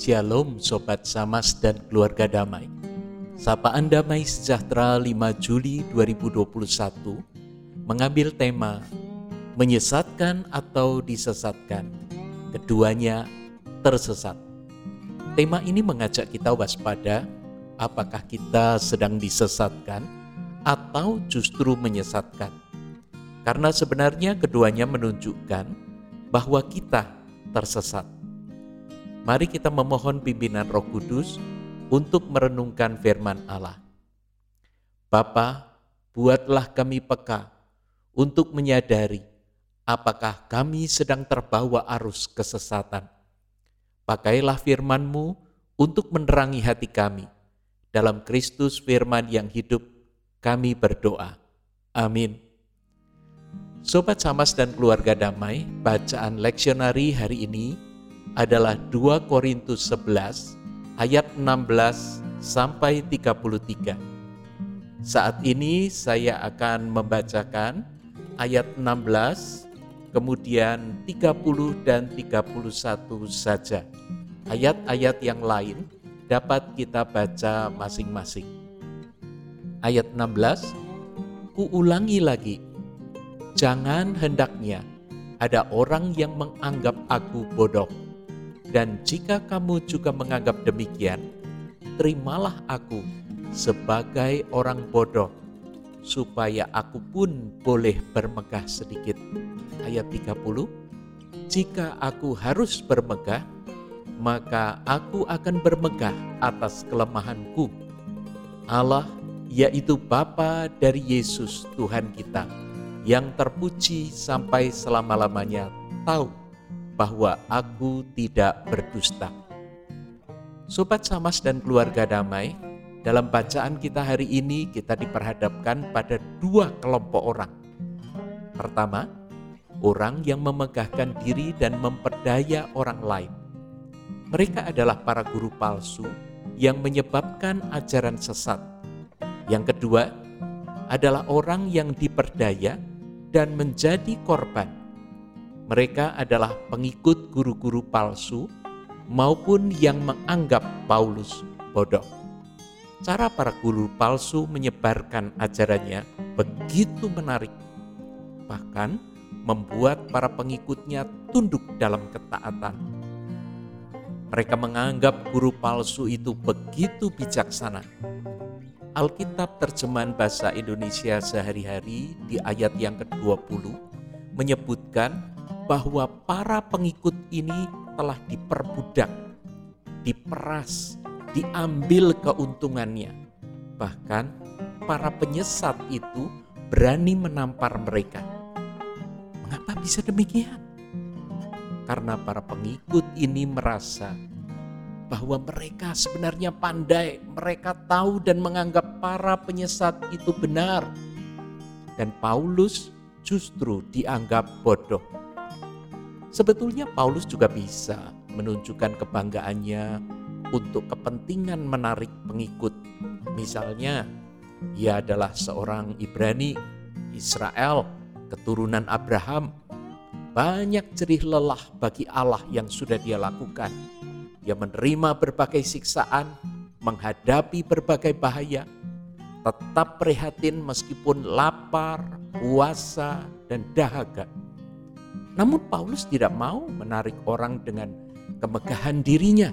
Shalom Sobat Samas dan keluarga damai. Sapaan Damai Sejahtera 5 Juli 2021 mengambil tema menyesatkan atau disesatkan. Keduanya tersesat. Tema ini mengajak kita waspada apakah kita sedang disesatkan atau justru menyesatkan. Karena sebenarnya keduanya menunjukkan bahwa kita tersesat. Mari kita memohon pimpinan Roh Kudus untuk merenungkan firman Allah. Bapa, buatlah kami peka untuk menyadari apakah kami sedang terbawa arus kesesatan. Pakailah firman-Mu untuk menerangi hati kami. Dalam Kristus firman yang hidup, kami berdoa. Amin. Sobat Samas dan keluarga damai, bacaan leksionari hari ini adalah 2 Korintus 11 ayat 16 sampai 33. Saat ini saya akan membacakan ayat 16, kemudian 30 dan 31 saja. Ayat-ayat yang lain dapat kita baca masing-masing. Ayat 16, Kuulangi lagi, Jangan hendaknya ada orang yang menganggap aku bodoh. Dan jika kamu juga menganggap demikian, terimalah aku sebagai orang bodoh, supaya aku pun boleh bermegah sedikit. Ayat 30, Jika aku harus bermegah, maka aku akan bermegah atas kelemahanku. Allah, yaitu Bapa dari Yesus Tuhan kita, yang terpuji sampai selama-lamanya tahu bahwa aku tidak berdusta. Sobat Samas dan keluarga damai, dalam bacaan kita hari ini kita diperhadapkan pada dua kelompok orang. Pertama, orang yang memegahkan diri dan memperdaya orang lain. Mereka adalah para guru palsu yang menyebabkan ajaran sesat. Yang kedua, adalah orang yang diperdaya dan menjadi korban. Mereka adalah pengikut guru-guru palsu maupun yang menganggap Paulus bodoh. Cara para guru palsu menyebarkan ajarannya begitu menarik, bahkan membuat para pengikutnya tunduk dalam ketaatan. Mereka menganggap guru palsu itu begitu bijaksana, Alkitab terjemahan bahasa Indonesia sehari-hari di ayat yang ke-20 menyebutkan bahwa para pengikut ini telah diperbudak, diperas, diambil keuntungannya. Bahkan para penyesat itu berani menampar mereka. Mengapa bisa demikian? Karena para pengikut ini merasa bahwa mereka sebenarnya pandai, mereka tahu dan menganggap para penyesat itu benar. Dan Paulus justru dianggap bodoh. Sebetulnya Paulus juga bisa menunjukkan kebanggaannya untuk kepentingan menarik pengikut. Misalnya, ia adalah seorang Ibrani, Israel, keturunan Abraham. Banyak jerih lelah bagi Allah yang sudah dia lakukan dia menerima berbagai siksaan, menghadapi berbagai bahaya, tetap prihatin meskipun lapar, puasa, dan dahaga. Namun Paulus tidak mau menarik orang dengan kemegahan dirinya.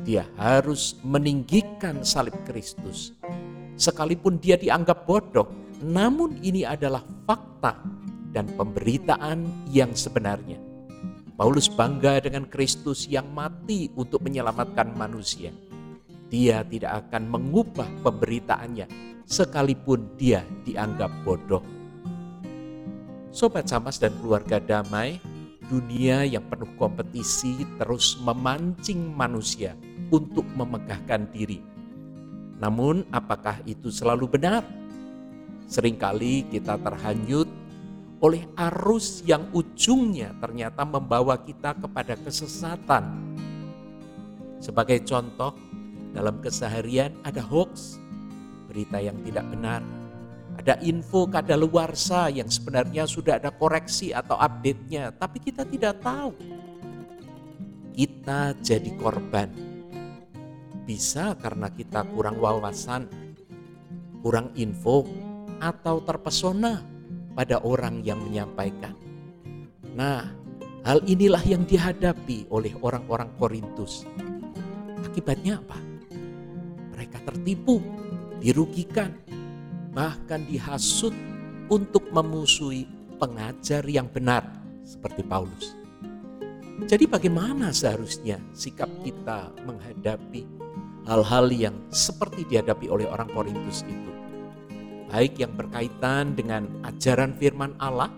Dia harus meninggikan salib Kristus. Sekalipun dia dianggap bodoh, namun ini adalah fakta dan pemberitaan yang sebenarnya. Paulus bangga dengan Kristus yang mati untuk menyelamatkan manusia. Dia tidak akan mengubah pemberitaannya sekalipun dia dianggap bodoh. Sobat Samas dan keluarga damai, dunia yang penuh kompetisi terus memancing manusia untuk memegahkan diri. Namun apakah itu selalu benar? Seringkali kita terhanyut oleh arus yang ujungnya ternyata membawa kita kepada kesesatan. Sebagai contoh, dalam keseharian ada hoax, berita yang tidak benar, ada info kadaluarsa yang sebenarnya sudah ada koreksi atau update-nya, tapi kita tidak tahu. kita jadi korban. Bisa karena kita kurang wawasan, kurang info, atau terpesona pada orang yang menyampaikan. Nah, hal inilah yang dihadapi oleh orang-orang Korintus. Akibatnya apa? Mereka tertipu, dirugikan, bahkan dihasut untuk memusuhi pengajar yang benar seperti Paulus. Jadi bagaimana seharusnya sikap kita menghadapi hal-hal yang seperti dihadapi oleh orang Korintus itu? Baik yang berkaitan dengan ajaran firman Allah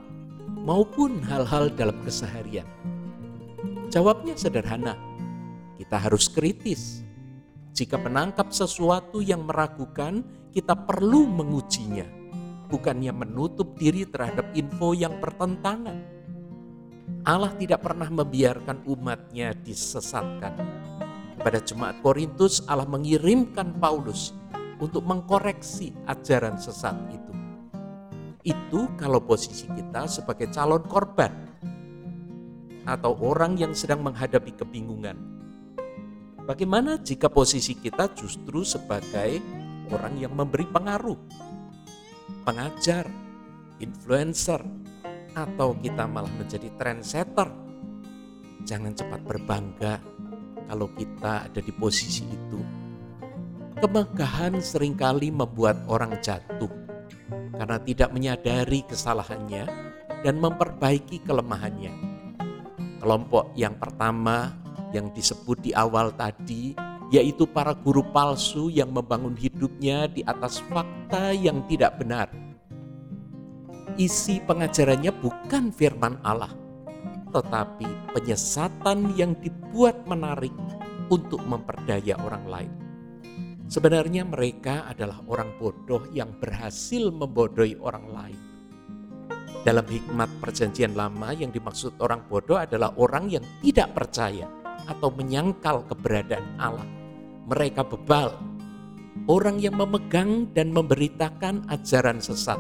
maupun hal-hal dalam keseharian. Jawabnya sederhana. Kita harus kritis. Jika menangkap sesuatu yang meragukan, kita perlu mengujinya, bukannya menutup diri terhadap info yang bertentangan. Allah tidak pernah membiarkan umatnya disesatkan. Pada jemaat Korintus, Allah mengirimkan Paulus untuk mengkoreksi ajaran sesat itu. Itu kalau posisi kita sebagai calon korban atau orang yang sedang menghadapi kebingungan. Bagaimana jika posisi kita justru sebagai orang yang memberi pengaruh, pengajar, influencer, atau kita malah menjadi trendsetter? Jangan cepat berbangga kalau kita ada di posisi itu. Kemegahan sering kali membuat orang jatuh karena tidak menyadari kesalahannya dan memperbaiki kelemahannya. Kelompok yang pertama yang disebut di awal tadi yaitu para guru palsu yang membangun hidupnya di atas fakta yang tidak benar. Isi pengajarannya bukan firman Allah, tetapi penyesatan yang dibuat menarik untuk memperdaya orang lain. Sebenarnya mereka adalah orang bodoh yang berhasil membodohi orang lain. Dalam hikmat perjanjian lama yang dimaksud orang bodoh adalah orang yang tidak percaya atau menyangkal keberadaan Allah. Mereka bebal, orang yang memegang dan memberitakan ajaran sesat.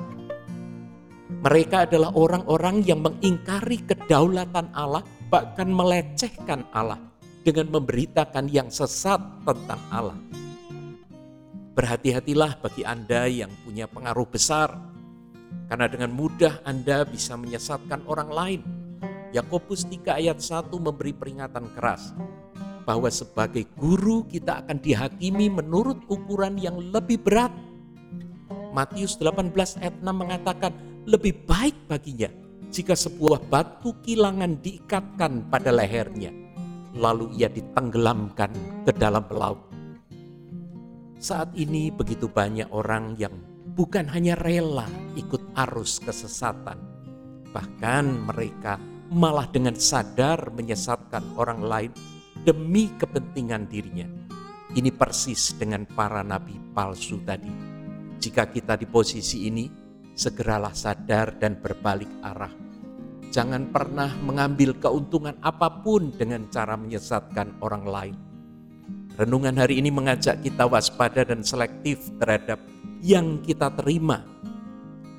Mereka adalah orang-orang yang mengingkari kedaulatan Allah, bahkan melecehkan Allah dengan memberitakan yang sesat tentang Allah. Berhati-hatilah bagi Anda yang punya pengaruh besar, karena dengan mudah Anda bisa menyesatkan orang lain. Yakobus 3 ayat 1 memberi peringatan keras bahwa sebagai guru kita akan dihakimi menurut ukuran yang lebih berat. Matius 18 ayat 6 mengatakan lebih baik baginya jika sebuah batu kilangan diikatkan pada lehernya, lalu ia ditenggelamkan ke dalam laut. Saat ini begitu banyak orang yang bukan hanya rela ikut arus kesesatan, bahkan mereka malah dengan sadar menyesatkan orang lain demi kepentingan dirinya. Ini persis dengan para nabi palsu tadi. Jika kita di posisi ini, segeralah sadar dan berbalik arah. Jangan pernah mengambil keuntungan apa pun dengan cara menyesatkan orang lain Renungan hari ini mengajak kita waspada dan selektif terhadap yang kita terima.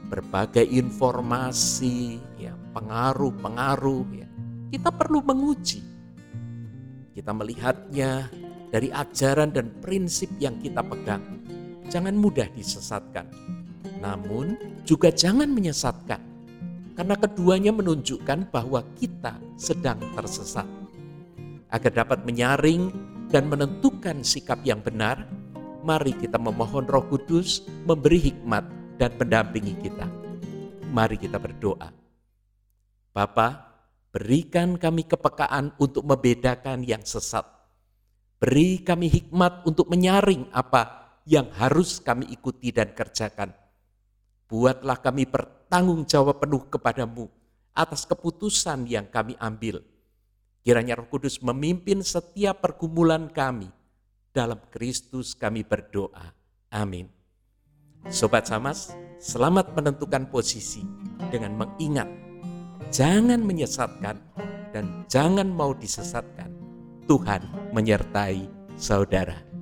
Berbagai informasi, ya, pengaruh-pengaruh, ya. Kita perlu menguji. Kita melihatnya dari ajaran dan prinsip yang kita pegang. Jangan mudah disesatkan. Namun juga jangan menyesatkan. Karena keduanya menunjukkan bahwa kita sedang tersesat. Agar dapat menyaring dan menentukan sikap yang benar, mari kita memohon Roh Kudus memberi hikmat dan mendampingi kita. Mari kita berdoa. Bapa, berikan kami kepekaan untuk membedakan yang sesat. Beri kami hikmat untuk menyaring apa yang harus kami ikuti dan kerjakan. Buatlah kami bertanggung jawab penuh kepadamu atas keputusan yang kami ambil Kiranya Roh Kudus memimpin setiap pergumulan kami. Dalam Kristus kami berdoa. Amin. Sobat Samas, selamat menentukan posisi dengan mengingat jangan menyesatkan dan jangan mau disesatkan. Tuhan menyertai saudara.